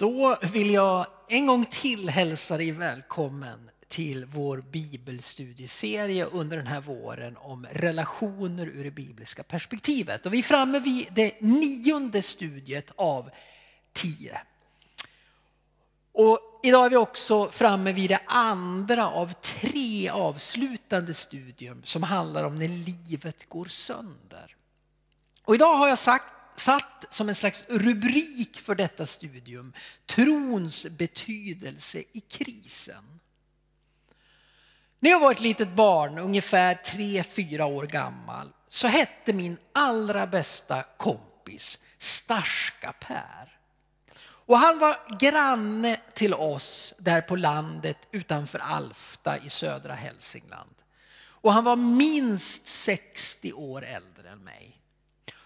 Då vill jag en gång till hälsa dig välkommen till vår bibelstudieserie under den här våren om relationer ur det bibliska perspektivet. Och vi är framme vid det nionde studiet av tio. Och idag är vi också framme vid det andra av tre avslutande studium som handlar om när livet går sönder. Och idag har jag sagt satt som en slags rubrik för detta studium trons betydelse i krisen. När jag var ett litet barn, ungefär tre fyra år gammal, så hette min allra bästa kompis Starska Per. Och han var granne till oss där på landet utanför Alfta i södra Hälsingland. Och han var minst 60 år äldre än mig.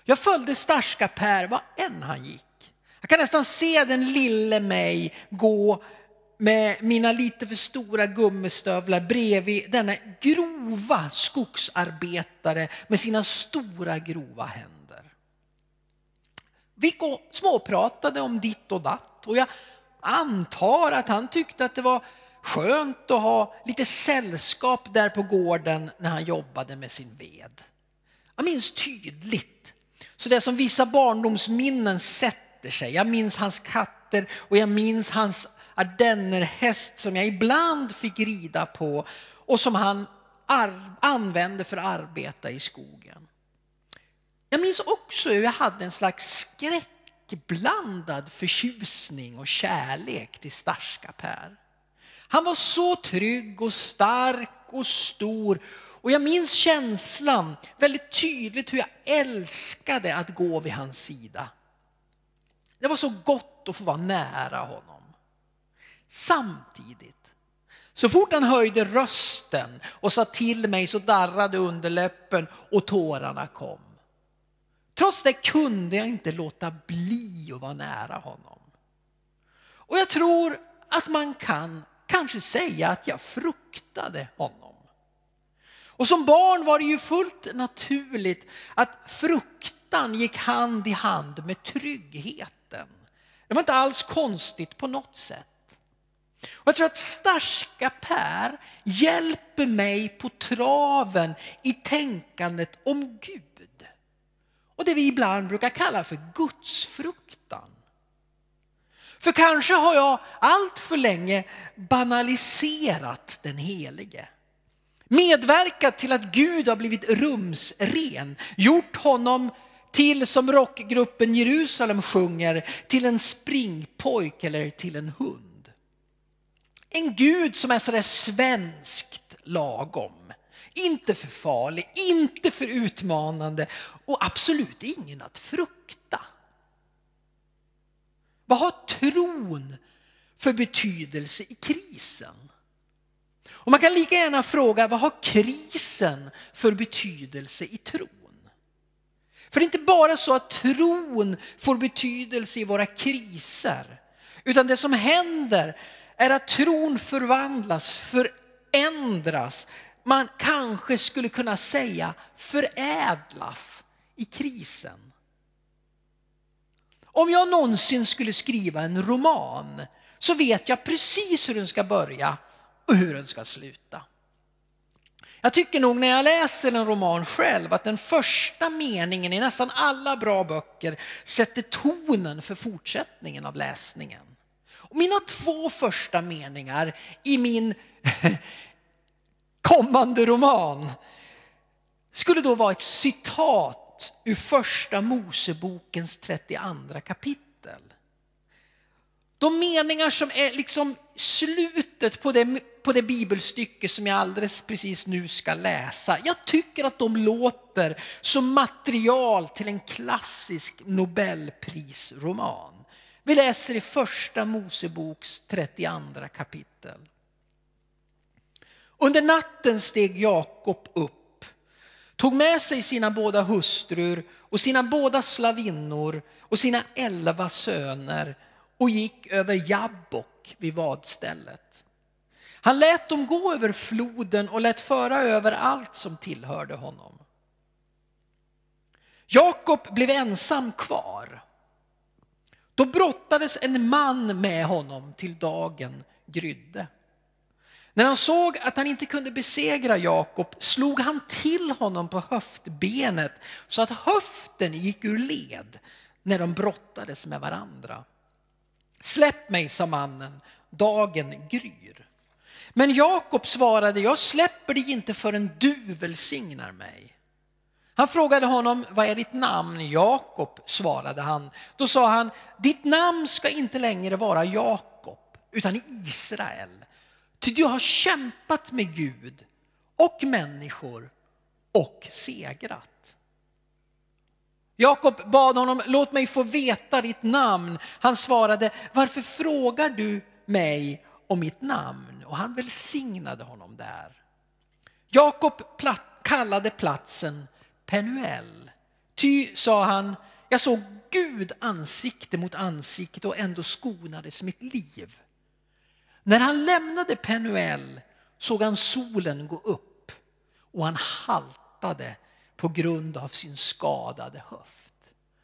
Jag följde Starska Per var än han gick. Jag kan nästan se den lille mig gå med mina lite för stora gummistövlar bredvid denna grova skogsarbetare med sina stora grova händer. Vi småpratade om ditt och datt och jag antar att han tyckte att det var skönt att ha lite sällskap där på gården när han jobbade med sin ved. Jag minns tydligt så det är som vissa barndomsminnen sätter sig. Jag minns hans katter och jag minns hans ardennerhäst som jag ibland fick rida på och som han använde för att arbeta i skogen. Jag minns också hur jag hade en slags skräckblandad förtjusning och kärlek till Starska Per. Han var så trygg och stark och stor och jag minns känslan väldigt tydligt hur jag älskade att gå vid hans sida. Det var så gott att få vara nära honom. Samtidigt, så fort han höjde rösten och sa till mig så darrade underläppen och tårarna kom. Trots det kunde jag inte låta bli att vara nära honom. Och jag tror att man kan kanske säga att jag fruktade honom. Och som barn var det ju fullt naturligt att fruktan gick hand i hand med tryggheten. Det var inte alls konstigt på något sätt. Och jag tror att Starska Per hjälper mig på traven i tänkandet om Gud. Och det vi ibland brukar kalla för gudsfruktan. För kanske har jag allt för länge banaliserat den helige. Medverkat till att Gud har blivit rumsren, gjort honom till, som rockgruppen Jerusalem sjunger, till en springpojk eller till en hund. En Gud som är sådär svenskt lagom. Inte för farlig, inte för utmanande och absolut ingen att frukta. Vad har tron för betydelse i krisen? Och man kan lika gärna fråga vad har krisen för betydelse i tron? För det är inte bara så att tron får betydelse i våra kriser. Utan det som händer är att tron förvandlas, förändras. Man kanske skulle kunna säga förädlas i krisen. Om jag någonsin skulle skriva en roman så vet jag precis hur den ska börja och hur den ska sluta. Jag tycker nog när jag läser en roman själv att den första meningen i nästan alla bra böcker sätter tonen för fortsättningen av läsningen. Och mina två första meningar i min kommande roman skulle då vara ett citat ur första Mosebokens 32 kapitel. De meningar som är liksom slutet på det, på det bibelstycke som jag alldeles precis nu ska läsa. Jag tycker att de låter som material till en klassisk nobelprisroman. Vi läser i första Moseboks 32 kapitel. Under natten steg Jakob upp, tog med sig sina båda hustrur och sina båda slavinnor och sina elva söner och gick över Jabbok vid vadstället. Han lät dem gå över floden och lät föra över allt som tillhörde honom. Jakob blev ensam kvar. Då brottades en man med honom till dagen grydde. När han såg att han inte kunde besegra Jakob slog han till honom på höftbenet så att höften gick ur led när de brottades med varandra. Släpp mig, sa mannen, dagen gryr. Men Jakob svarade, jag släpper dig inte förrän du välsignar mig. Han frågade honom, vad är ditt namn? Jakob, svarade han. Då sa han, ditt namn ska inte längre vara Jakob, utan Israel. Ty du har kämpat med Gud och människor och segrat. Jakob bad honom, låt mig få veta ditt namn. Han svarade, varför frågar du mig om mitt namn? Och han välsignade honom där. Jakob kallade platsen Penuel. Ty, sa han, jag såg Gud ansikte mot ansikte och ändå skonades mitt liv. När han lämnade Penuel såg han solen gå upp och han haltade på grund av sin skadade höft.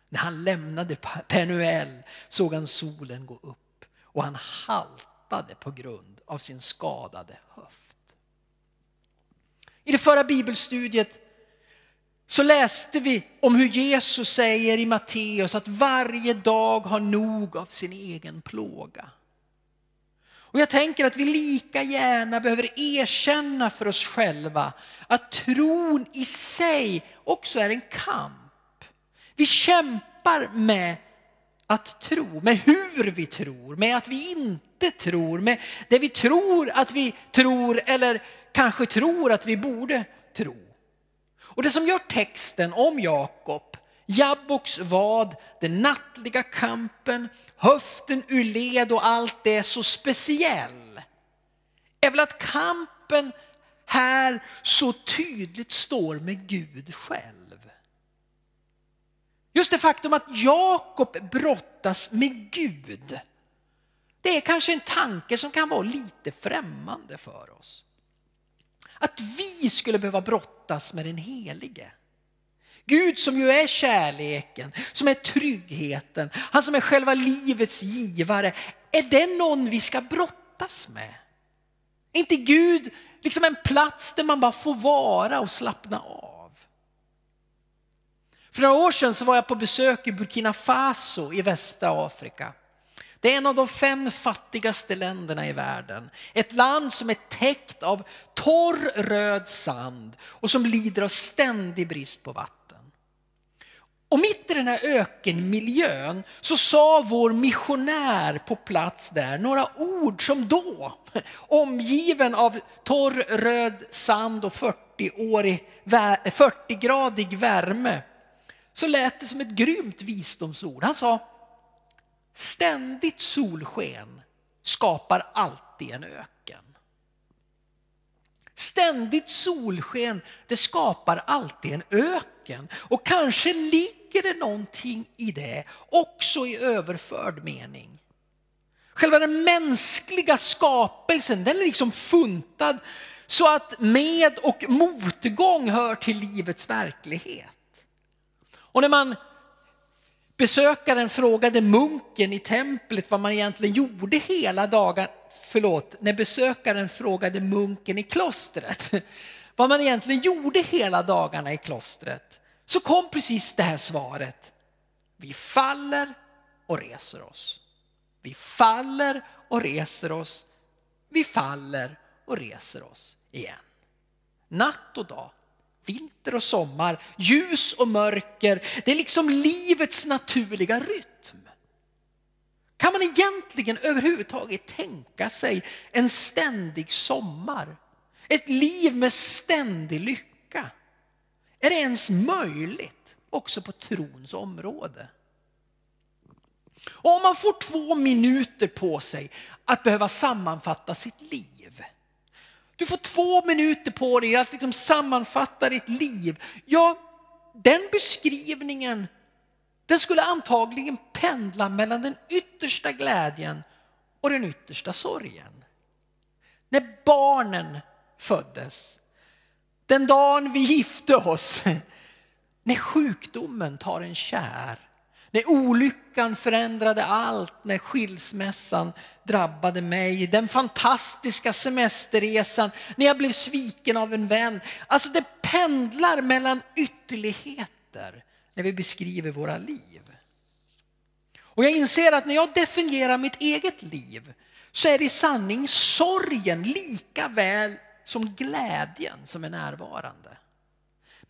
När han lämnade Penuel såg han solen gå upp och han haltade på grund av sin skadade höft. I det förra bibelstudiet så läste vi om hur Jesus säger i Matteus att varje dag har nog av sin egen plåga. Och jag tänker att vi lika gärna behöver erkänna för oss själva att tron i sig också är en kamp. Vi kämpar med att tro, med hur vi tror, med att vi inte inte tror, med det vi tror att vi tror eller kanske tror att vi borde tro. Och det som gör texten om Jakob Jabboks vad, den nattliga kampen, höften ur led och allt det så speciell är väl att kampen här så tydligt står med Gud själv. Just det faktum att Jakob brottas med Gud. Det är kanske en tanke som kan vara lite främmande för oss. Att vi skulle behöva brottas med den helige. Gud som ju är kärleken, som är tryggheten, han som är själva livets givare. Är det någon vi ska brottas med? Är inte Gud liksom en plats där man bara får vara och slappna av? För några år sedan så var jag på besök i Burkina Faso i västra Afrika. Det är en av de fem fattigaste länderna i världen. Ett land som är täckt av torr röd sand och som lider av ständig brist på vatten. Och mitt i den här ökenmiljön så sa vår missionär på plats där några ord som då, omgiven av torr röd sand och 40-gradig 40 värme, så lät det som ett grymt visdomsord. Han sa, ständigt solsken skapar alltid en öken. Ständigt solsken, det skapar alltid en öken. Och kanske ligger det någonting i det, också i överförd mening. Själva den mänskliga skapelsen, den är liksom funtad så att med och motgång hör till livets verklighet. Och när man besökaren frågade munken i templet vad man egentligen gjorde hela dagen, förlåt, när besökaren frågade munken i klostret vad man egentligen gjorde hela dagarna i klostret så kom precis det här svaret. Vi faller och reser oss. Vi faller och reser oss. Vi faller och reser oss igen. Natt och dag, vinter och sommar, ljus och mörker. Det är liksom livets naturliga rytm. Kan man egentligen överhuvudtaget tänka sig en ständig sommar? Ett liv med ständig lycka? Är det ens möjligt också på trons område? Och om man får två minuter på sig att behöva sammanfatta sitt liv. Du får två minuter på dig att liksom sammanfatta ditt liv. Ja, den beskrivningen den skulle antagligen pendla mellan den yttersta glädjen och den yttersta sorgen. När barnen föddes, den dagen vi gifte oss, när sjukdomen tar en kär, när olyckan förändrade allt, när skilsmässan drabbade mig, den fantastiska semesterresan, när jag blev sviken av en vän. Alltså det pendlar mellan ytterligheter när vi beskriver våra liv. Och jag inser att när jag definierar mitt eget liv så är det i sanning sorgen lika väl som glädjen som är närvarande.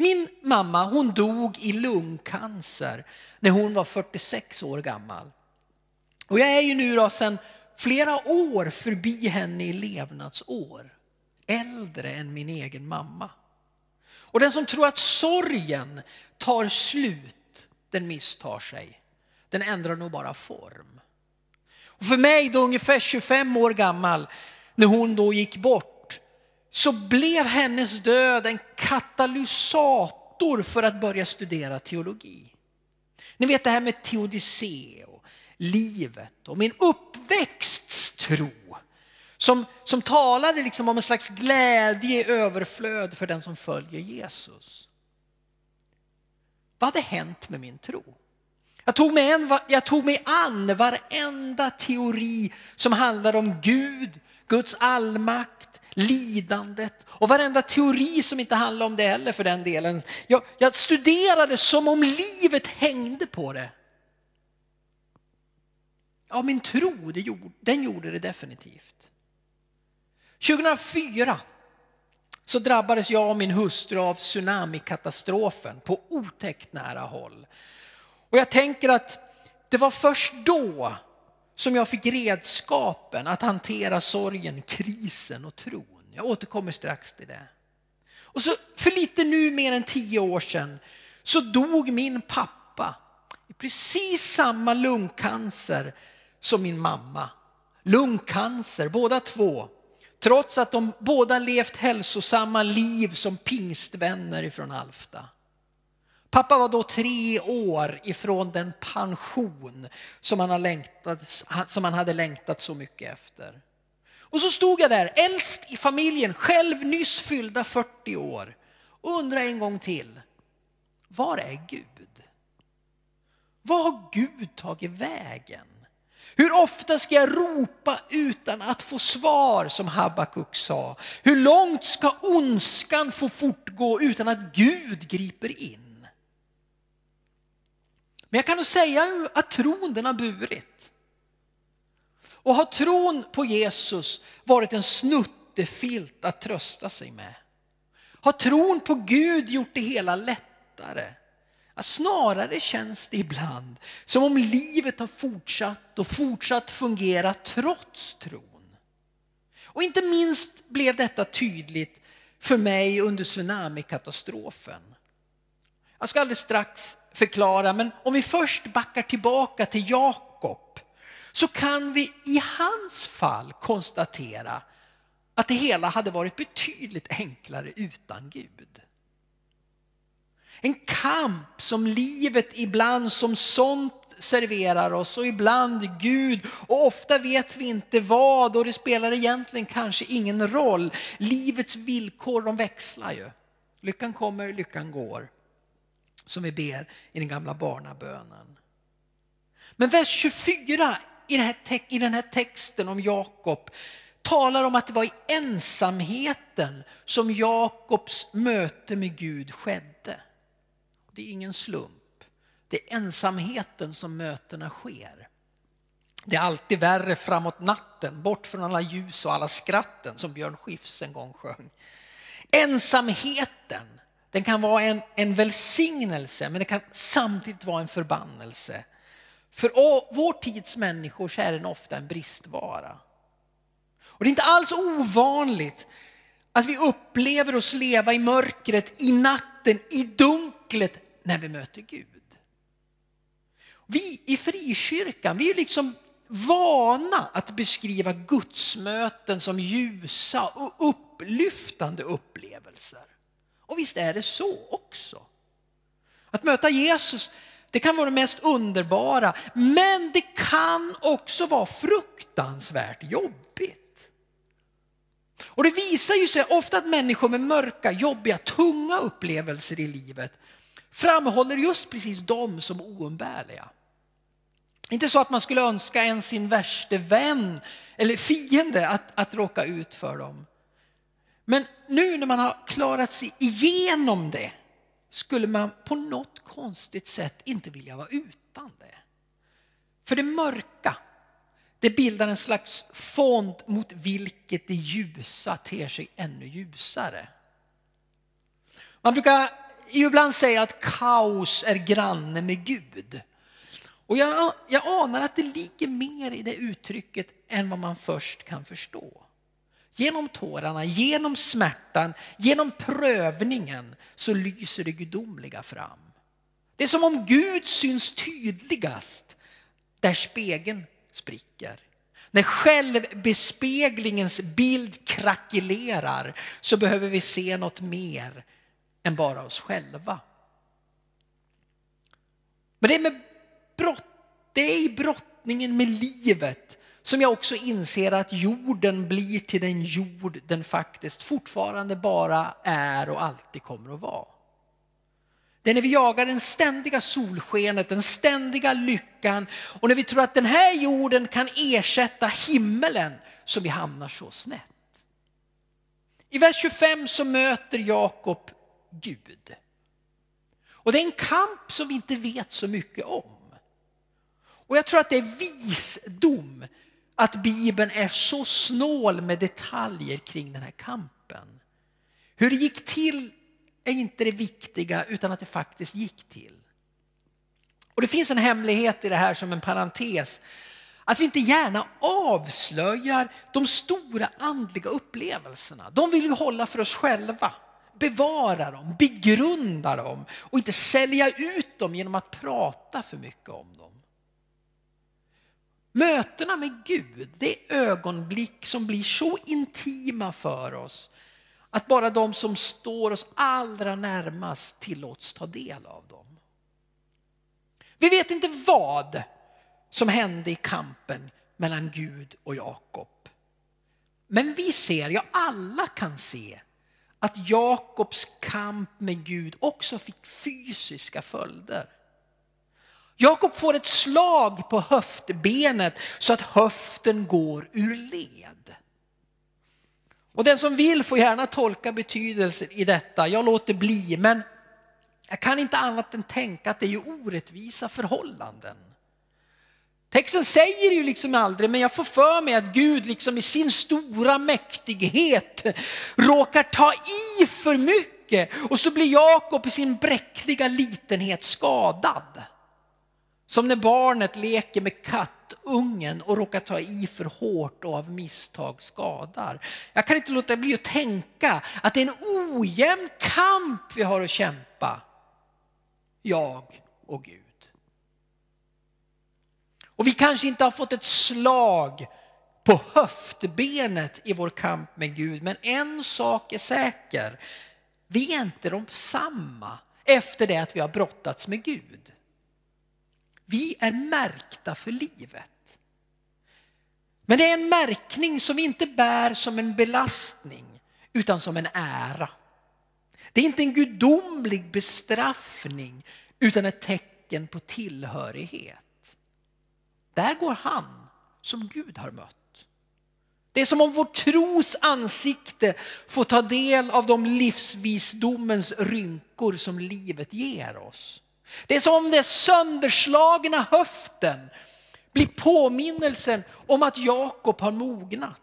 Min mamma hon dog i lungcancer när hon var 46 år gammal. Och jag är ju nu då sedan flera år förbi henne i levnadsår. Äldre än min egen mamma. Och den som tror att sorgen tar slut, den misstar sig. Den ändrar nog bara form. Och för mig då ungefär 25 år gammal, när hon då gick bort, så blev hennes död en katalysator för att börja studera teologi. Ni vet det här med teodicé och livet och min uppväxtstro som, som talade liksom om en slags glädje i överflöd för den som följer Jesus. Vad hade hänt med min tro? Jag tog, mig en, jag tog mig an varenda teori som handlar om Gud, Guds allmakt, lidandet och varenda teori som inte handlar om det heller för den delen. Jag, jag studerade som om livet hängde på det. Ja, min tro, det gjorde, den gjorde det definitivt. 2004 så drabbades jag och min hustru av tsunamikatastrofen på otäckt nära håll. Och jag tänker att det var först då som jag fick redskapen att hantera sorgen, krisen och tron. Jag återkommer strax till det. Och så för lite nu mer än tio år sedan så dog min pappa i precis samma lungcancer som min mamma. Lungcancer båda två. Trots att de båda levt hälsosamma liv som pingstvänner ifrån Alfta. Pappa var då tre år ifrån den pension som han, har längtat, som han hade längtat så mycket efter. Och så stod jag där, äldst i familjen, själv nyss fyllda 40 år och undrade en gång till. Var är Gud? Var har Gud tagit vägen? Hur ofta ska jag ropa utan att få svar som Habakuk sa? Hur långt ska ondskan få fortgå utan att Gud griper in? Men jag kan nog säga att tron den har burit. Och har tron på Jesus varit en snuttefilt att trösta sig med? Har tron på Gud gjort det hela lättare? Ja, snarare känns det ibland som om livet har fortsatt och fortsatt fungera trots tron. Och inte minst blev detta tydligt för mig under tsunamikatastrofen. Jag ska alldeles strax förklara, men om vi först backar tillbaka till Jakob så kan vi i hans fall konstatera att det hela hade varit betydligt enklare utan Gud. En kamp som livet ibland som sånt serverar oss och ibland Gud och ofta vet vi inte vad och det spelar egentligen kanske ingen roll. Livets villkor de växlar ju. Lyckan kommer, lyckan går som vi ber i den gamla barnabönen. Men vers 24 i den här, i den här texten om Jakob talar om att det var i ensamheten som Jakobs möte med Gud skedde. Det är ingen slump. Det är ensamheten som mötena sker. Det är alltid värre framåt natten, bort från alla ljus och alla skratten som Björn Skifs en gång sjöng. Ensamheten den kan vara en, en välsignelse men det kan samtidigt vara en förbannelse. För vår tids människor så är den ofta en bristvara. Och det är inte alls ovanligt att vi upplever oss leva i mörkret, i natten, i dunklet när vi möter Gud. Vi i frikyrkan, vi är liksom vana att beskriva gudsmöten som ljusa och upplyftande upplevelser. Och visst är det så också. Att möta Jesus, det kan vara det mest underbara, men det kan också vara fruktansvärt jobbigt. Och det visar ju sig ofta att människor med mörka, jobbiga, tunga upplevelser i livet framhåller just precis dem som oumbärliga. Inte så att man skulle önska en sin värste vän eller fiende att, att råka ut för dem. Men nu när man har klarat sig igenom det skulle man på något konstigt sätt inte vilja vara utan det. För det mörka, det bildar en slags fond mot vilket det ljusa ter sig ännu ljusare. Man brukar ibland säga att kaos är granne med Gud. Och jag, jag anar att det ligger mer i det uttrycket än vad man först kan förstå. Genom tårarna, genom smärtan, genom prövningen så lyser det gudomliga fram. Det är som om Gud syns tydligast där spegeln spricker. När självbespeglingens bild krackelerar så behöver vi se något mer än bara oss själva. Men det är, med brott, det är i brottningen med livet som jag också inser att jorden blir till den jord den faktiskt fortfarande bara är och alltid kommer att vara. Det är när vi jagar den ständiga solskenet, den ständiga lyckan och när vi tror att den här jorden kan ersätta himmelen som vi hamnar så snett. I vers 25 så möter Jakob Gud. Och det är en kamp som vi inte vet så mycket om. Och jag tror att det är visdom att Bibeln är så snål med detaljer kring den här kampen. Hur det gick till är inte det viktiga utan att det faktiskt gick till. Och det finns en hemlighet i det här som en parentes. Att vi inte gärna avslöjar de stora andliga upplevelserna. De vill vi hålla för oss själva. Bevara dem, begrunda dem och inte sälja ut dem genom att prata för mycket om dem. Mötena med Gud, det är ögonblick som blir så intima för oss att bara de som står oss allra närmast tillåts ta del av dem. Vi vet inte vad som hände i kampen mellan Gud och Jakob. Men vi ser, ja alla kan se, att Jakobs kamp med Gud också fick fysiska följder. Jakob får ett slag på höftbenet så att höften går ur led. Och den som vill får gärna tolka betydelsen i detta. Jag låter bli, men jag kan inte annat än tänka att det är ju orättvisa förhållanden. Texten säger ju liksom aldrig, men jag får för mig att Gud liksom i sin stora mäktighet råkar ta i för mycket och så blir Jakob i sin bräckliga litenhet skadad. Som när barnet leker med kattungen och råkar ta i för hårt och av misstag skadar. Jag kan inte låta bli att tänka att det är en ojämn kamp vi har att kämpa. Jag och Gud. Och vi kanske inte har fått ett slag på höftbenet i vår kamp med Gud. Men en sak är säker. Vi är inte de samma efter det att vi har brottats med Gud. Vi är märkta för livet. Men det är en märkning som vi inte bär som en belastning utan som en ära. Det är inte en gudomlig bestraffning utan ett tecken på tillhörighet. Där går han som Gud har mött. Det är som om vår tros ansikte får ta del av de livsvisdomens rynkor som livet ger oss. Det är som om den sönderslagna höften blir påminnelsen om att Jakob har mognat.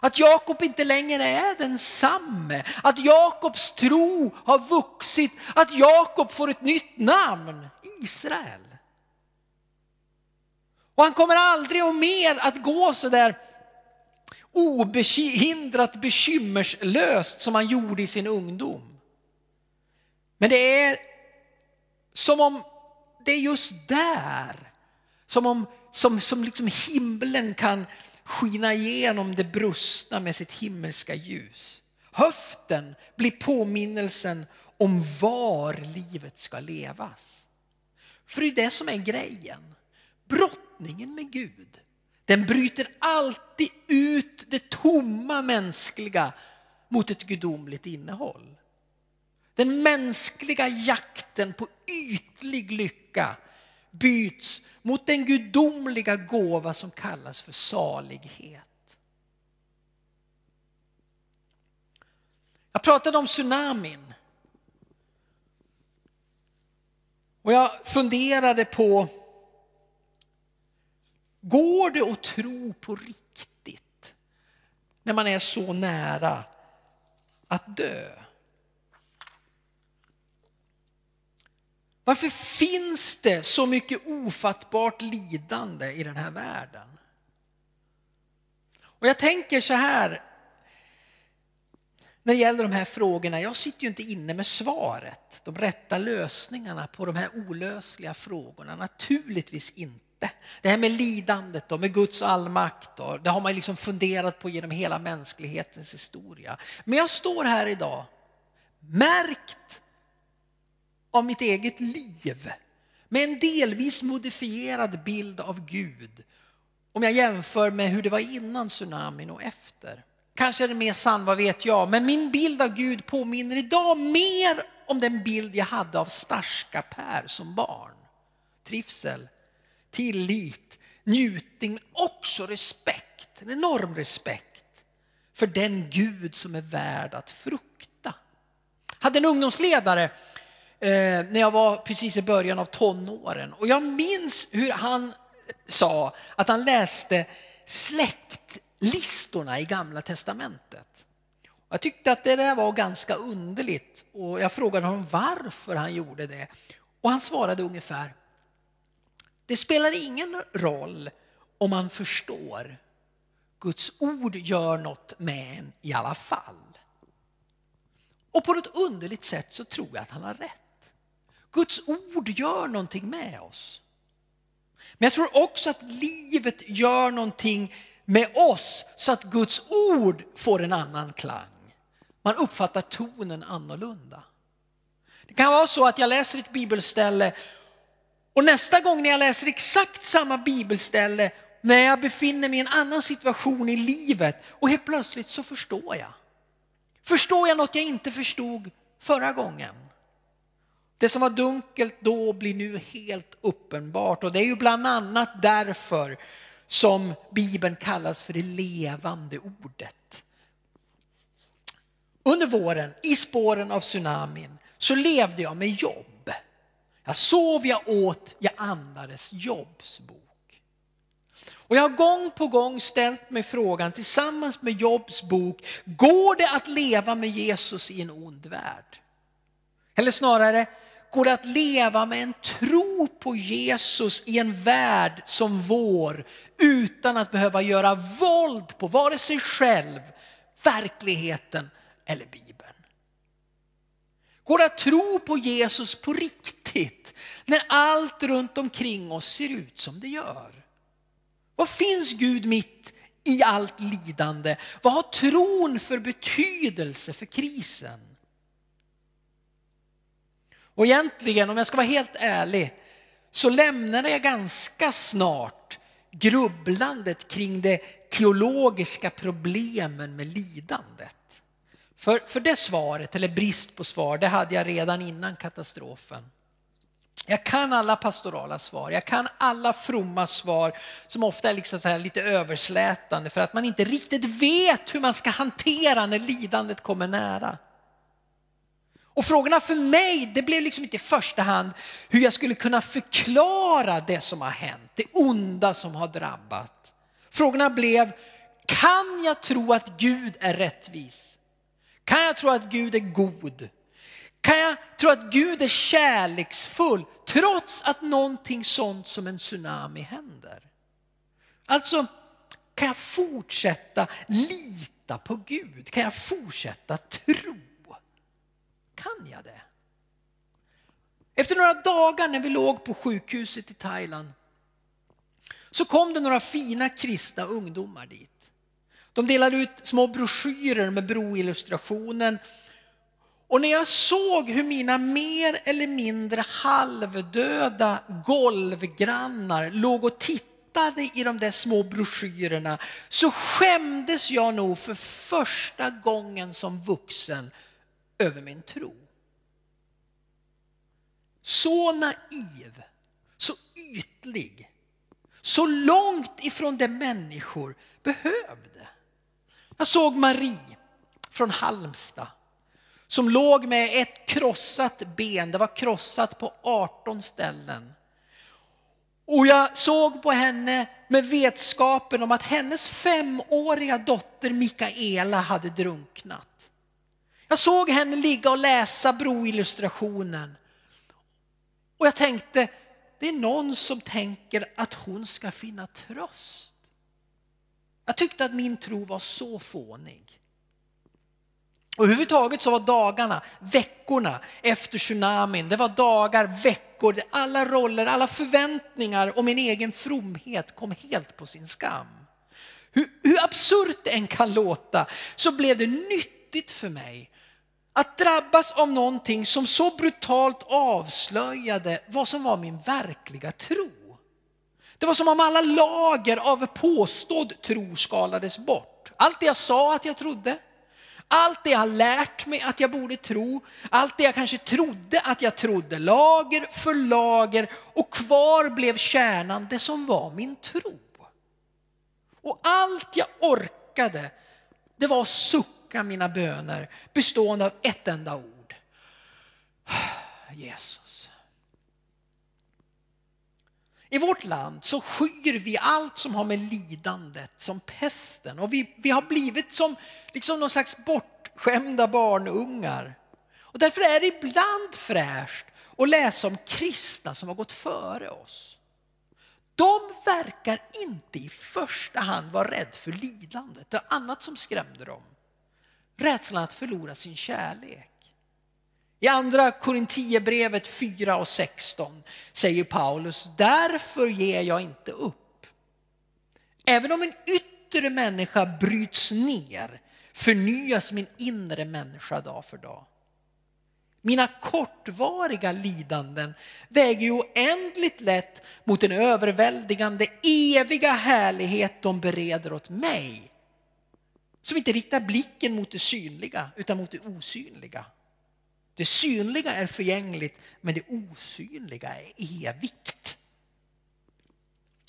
Att Jakob inte längre är densamme. Att Jakobs tro har vuxit. Att Jakob får ett nytt namn, Israel. Och han kommer aldrig och mer att gå så där obehindrat bekymmerslöst som han gjorde i sin ungdom. Men det är som om det är just där som, om, som, som liksom himlen kan skina igenom det brustna med sitt himmelska ljus. Höften blir påminnelsen om var livet ska levas. För det är det som är grejen. Brottningen med Gud, den bryter alltid ut det tomma mänskliga mot ett gudomligt innehåll. Den mänskliga jakten på ytlig lycka byts mot den gudomliga gåva som kallas för salighet. Jag pratade om tsunamin. Och jag funderade på, går det att tro på riktigt när man är så nära att dö? Varför finns det så mycket ofattbart lidande i den här världen? Och jag tänker så här när det gäller de här frågorna. Jag sitter ju inte inne med svaret, de rätta lösningarna på de här olösliga frågorna. Naturligtvis inte. Det här med lidandet och med Guds allmakt, och det har man liksom funderat på genom hela mänsklighetens historia. Men jag står här idag, märkt av mitt eget liv med en delvis modifierad bild av Gud om jag jämför med hur det var innan tsunamin och efter. Kanske är det mer sann, vad vet jag, men min bild av Gud påminner idag mer om den bild jag hade av Starska Per som barn. Trivsel, tillit, njutning, men också respekt, en enorm respekt för den Gud som är värd att frukta. Jag hade en ungdomsledare Eh, när jag var precis i början av tonåren. Och jag minns hur han sa att han läste släktlistorna i Gamla Testamentet. Jag tyckte att det där var ganska underligt och jag frågade honom varför han gjorde det. Och han svarade ungefär, det spelar ingen roll om man förstår. Guds ord gör något med en i alla fall. Och på något underligt sätt så tror jag att han har rätt. Guds ord gör någonting med oss. Men jag tror också att livet gör någonting med oss så att Guds ord får en annan klang. Man uppfattar tonen annorlunda. Det kan vara så att jag läser ett bibelställe och nästa gång när jag läser exakt samma bibelställe när jag befinner mig i en annan situation i livet och helt plötsligt så förstår jag. Förstår jag något jag inte förstod förra gången? Det som var dunkelt då blir nu helt uppenbart och det är ju bland annat därför som Bibeln kallas för det levande ordet. Under våren, i spåren av tsunamin, så levde jag med jobb. Jag sov, jag åt, jag andades jobbsbok. Och jag har gång på gång ställt mig frågan tillsammans med Jobs bok, går det att leva med Jesus i en ond värld? Eller snarare, går det att leva med en tro på Jesus i en värld som vår utan att behöva göra våld på vare sig själv, verkligheten eller Bibeln? Går det att tro på Jesus på riktigt när allt runt omkring oss ser ut som det gör? Vad finns Gud mitt i allt lidande? Vad har tron för betydelse för krisen? Och egentligen, om jag ska vara helt ärlig, så lämnade jag ganska snart grubblandet kring de teologiska problemen med lidandet. För, för det svaret, eller brist på svar, det hade jag redan innan katastrofen. Jag kan alla pastorala svar, jag kan alla fromma svar som ofta är liksom så lite överslätande för att man inte riktigt vet hur man ska hantera när lidandet kommer nära. Och frågorna för mig, det blev liksom inte i första hand hur jag skulle kunna förklara det som har hänt, det onda som har drabbat. Frågorna blev, kan jag tro att Gud är rättvis? Kan jag tro att Gud är god? Kan jag tro att Gud är kärleksfull trots att någonting sånt som en tsunami händer? Alltså, kan jag fortsätta lita på Gud? Kan jag fortsätta tro? Kan jag det? Efter några dagar när vi låg på sjukhuset i Thailand så kom det några fina kristna ungdomar dit. De delade ut små broschyrer med broillustrationen. Och när jag såg hur mina mer eller mindre halvdöda golvgrannar låg och tittade i de där små broschyrerna så skämdes jag nog för första gången som vuxen över min tro. Så naiv, så ytlig, så långt ifrån det människor behövde. Jag såg Marie från Halmstad som låg med ett krossat ben, det var krossat på 18 ställen. Och jag såg på henne med vetskapen om att hennes femåriga dotter Mikaela hade drunknat. Jag såg henne ligga och läsa broillustrationen. Och jag tänkte, det är någon som tänker att hon ska finna tröst. Jag tyckte att min tro var så fånig. Och överhuvudtaget så var dagarna, veckorna efter tsunamin, det var dagar, veckor, där alla roller, alla förväntningar och min egen fromhet kom helt på sin skam. Hur, hur absurt det än kan låta så blev det nyttigt för mig att drabbas av någonting som så brutalt avslöjade vad som var min verkliga tro. Det var som om alla lager av påstådd tro skalades bort. Allt det jag sa att jag trodde, allt det jag lärt mig att jag borde tro, allt det jag kanske trodde att jag trodde, lager för lager och kvar blev kärnan, det som var min tro. Och allt jag orkade, det var suck sucka mina böner bestående av ett enda ord. Jesus. I vårt land så skyr vi allt som har med lidandet som pesten och vi, vi har blivit som liksom någon slags bortskämda barnungar. Och därför är det ibland fräscht att läsa om kristna som har gått före oss. De verkar inte i första hand vara rädda för lidandet. Det var annat som skrämde dem. Rädslan att förlora sin kärlek. I andra Korintierbrevet 4 och 16 säger Paulus, därför ger jag inte upp. Även om en yttre människa bryts ner förnyas min inre människa dag för dag. Mina kortvariga lidanden väger ju oändligt lätt mot den överväldigande eviga härlighet de bereder åt mig. Som inte riktar blicken mot det synliga utan mot det osynliga. Det synliga är förgängligt men det osynliga är evigt.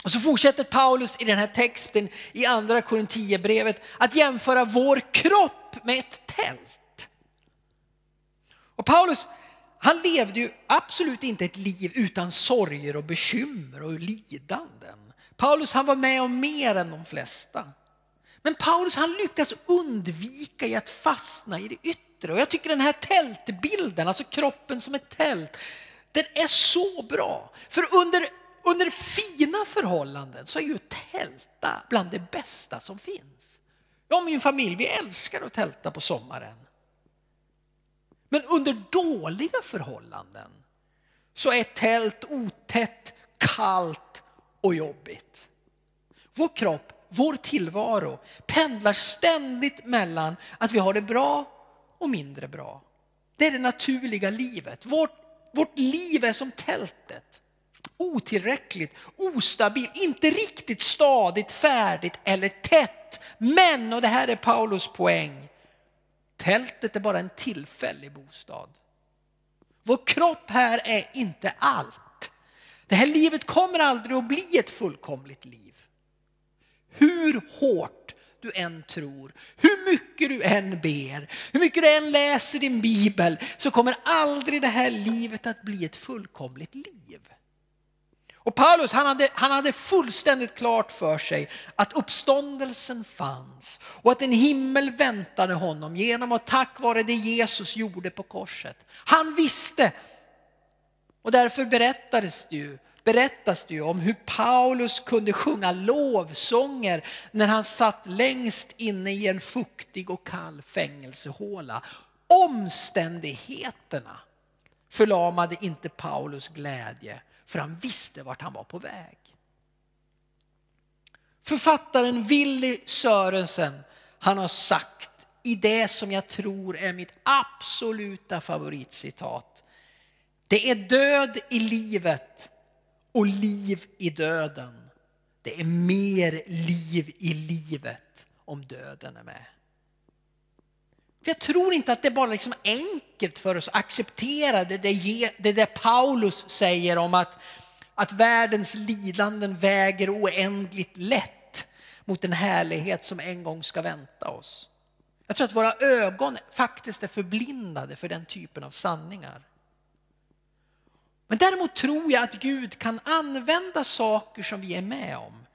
Och så fortsätter Paulus i den här texten i andra Korintierbrevet att jämföra vår kropp med ett tält. Och Paulus han levde ju absolut inte ett liv utan sorger och bekymmer och lidanden. Paulus han var med om mer än de flesta. Men Paulus han lyckas undvika i att fastna i det yttre. Och jag tycker den här tältbilden, alltså kroppen som ett tält, den är så bra. För under, under fina förhållanden så är ju tälta bland det bästa som finns. Jag och min familj, vi älskar att tälta på sommaren. Men under dåliga förhållanden så är tält otätt, kallt och jobbigt. Vår kropp, vår tillvaro pendlar ständigt mellan att vi har det bra och mindre bra. Det är det naturliga livet. Vårt, vårt liv är som tältet. Otillräckligt, ostabilt, inte riktigt stadigt, färdigt eller tätt. Men, och det här är Paulus poäng, tältet är bara en tillfällig bostad. Vår kropp här är inte allt. Det här livet kommer aldrig att bli ett fullkomligt liv. Hur hårt du än tror, hur mycket du än ber, hur mycket du än läser din bibel så kommer aldrig det här livet att bli ett fullkomligt liv. Och Paulus han hade, han hade fullständigt klart för sig att uppståndelsen fanns och att en himmel väntade honom genom och tack vare det Jesus gjorde på korset. Han visste och därför berättades det ju berättas det ju om hur Paulus kunde sjunga lovsånger när han satt längst inne i en fuktig och kall fängelsehåla. Omständigheterna förlamade inte Paulus glädje för han visste vart han var på väg. Författaren Willy Sörensen han har sagt i det som jag tror är mitt absoluta favoritcitat. Det är död i livet och liv i döden. Det är mer liv i livet om döden är med. För jag tror inte att det är bara liksom enkelt för oss att acceptera det, det, det där Paulus säger om att att världens lidanden väger oändligt lätt mot den härlighet som en gång ska vänta oss. Jag tror att våra ögon faktiskt är förblindade för den typen av sanningar. Men däremot tror jag att Gud kan använda saker som vi är med om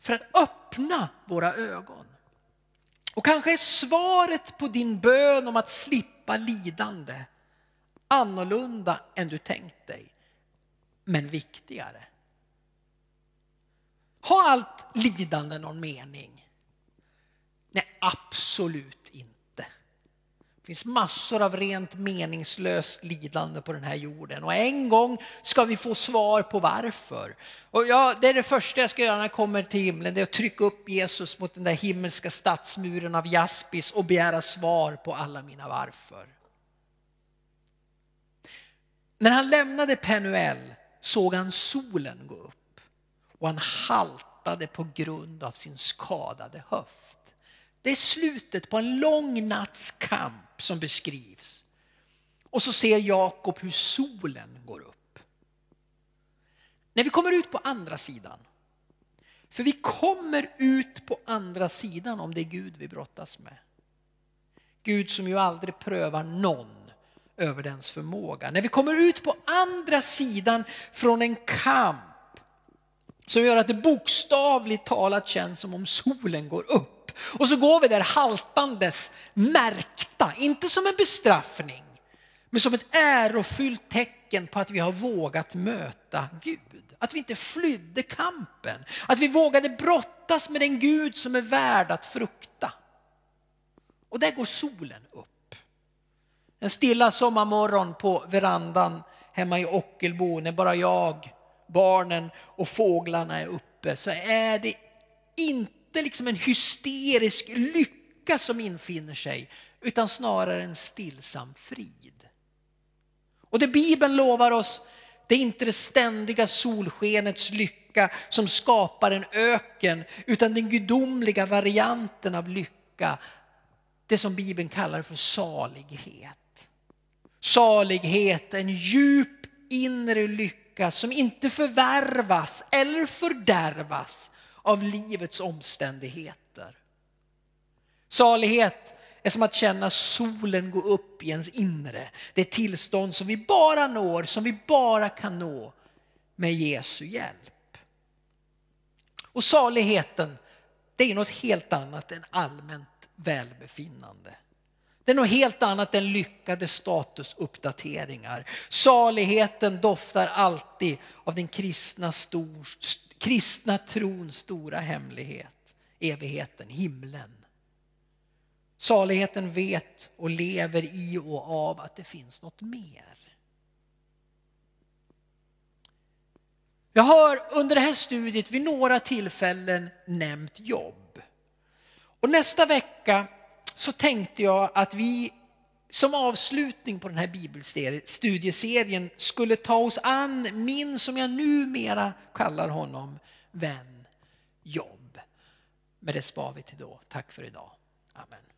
för att öppna våra ögon. Och kanske är svaret på din bön om att slippa lidande annorlunda än du tänkt dig, men viktigare. Har allt lidande någon mening? Nej, absolut inte. Det finns massor av rent meningslöst lidande på den här jorden och en gång ska vi få svar på varför. Och ja, det är det första jag ska göra när jag kommer till himlen, det är att trycka upp Jesus mot den där himmelska stadsmuren av jaspis och begära svar på alla mina varför. När han lämnade Penuel såg han solen gå upp och han haltade på grund av sin skadade höft. Det är slutet på en lång natts kamp som beskrivs. Och så ser Jakob hur solen går upp. När vi kommer ut på andra sidan, för vi kommer ut på andra sidan om det är Gud vi brottas med. Gud som ju aldrig prövar någon över dens förmåga. När vi kommer ut på andra sidan från en kamp som gör att det bokstavligt talat känns som om solen går upp och så går vi där haltandes, märkta, inte som en bestraffning, men som ett ärofyllt tecken på att vi har vågat möta Gud. Att vi inte flydde kampen, att vi vågade brottas med den Gud som är värd att frukta. Och där går solen upp. En stilla sommarmorgon på verandan hemma i Ockelbo när bara jag, barnen och fåglarna är uppe så är det inte inte liksom en hysterisk lycka som infinner sig utan snarare en stillsam frid. Och det Bibeln lovar oss det är inte det ständiga solskenets lycka som skapar en öken utan den gudomliga varianten av lycka. Det som Bibeln kallar för salighet. Salighet, en djup inre lycka som inte förvärvas eller fördärvas av livets omständigheter. Salighet är som att känna solen gå upp i ens inre. Det är tillstånd som vi bara når, som vi bara kan nå med Jesu hjälp. Och saligheten, det är något helt annat än allmänt välbefinnande. Det är något helt annat än lyckade statusuppdateringar. Saligheten doftar alltid av den kristna stor, kristna trons stora hemlighet, evigheten, himlen. Saligheten vet och lever i och av att det finns något mer. Jag har under det här studiet vid några tillfällen nämnt jobb. Och nästa vecka så tänkte jag att vi som avslutning på den här bibelstudieserien skulle ta oss an min, som jag numera kallar honom, vän Jobb. Med det spar vi till då. Tack för idag. Amen.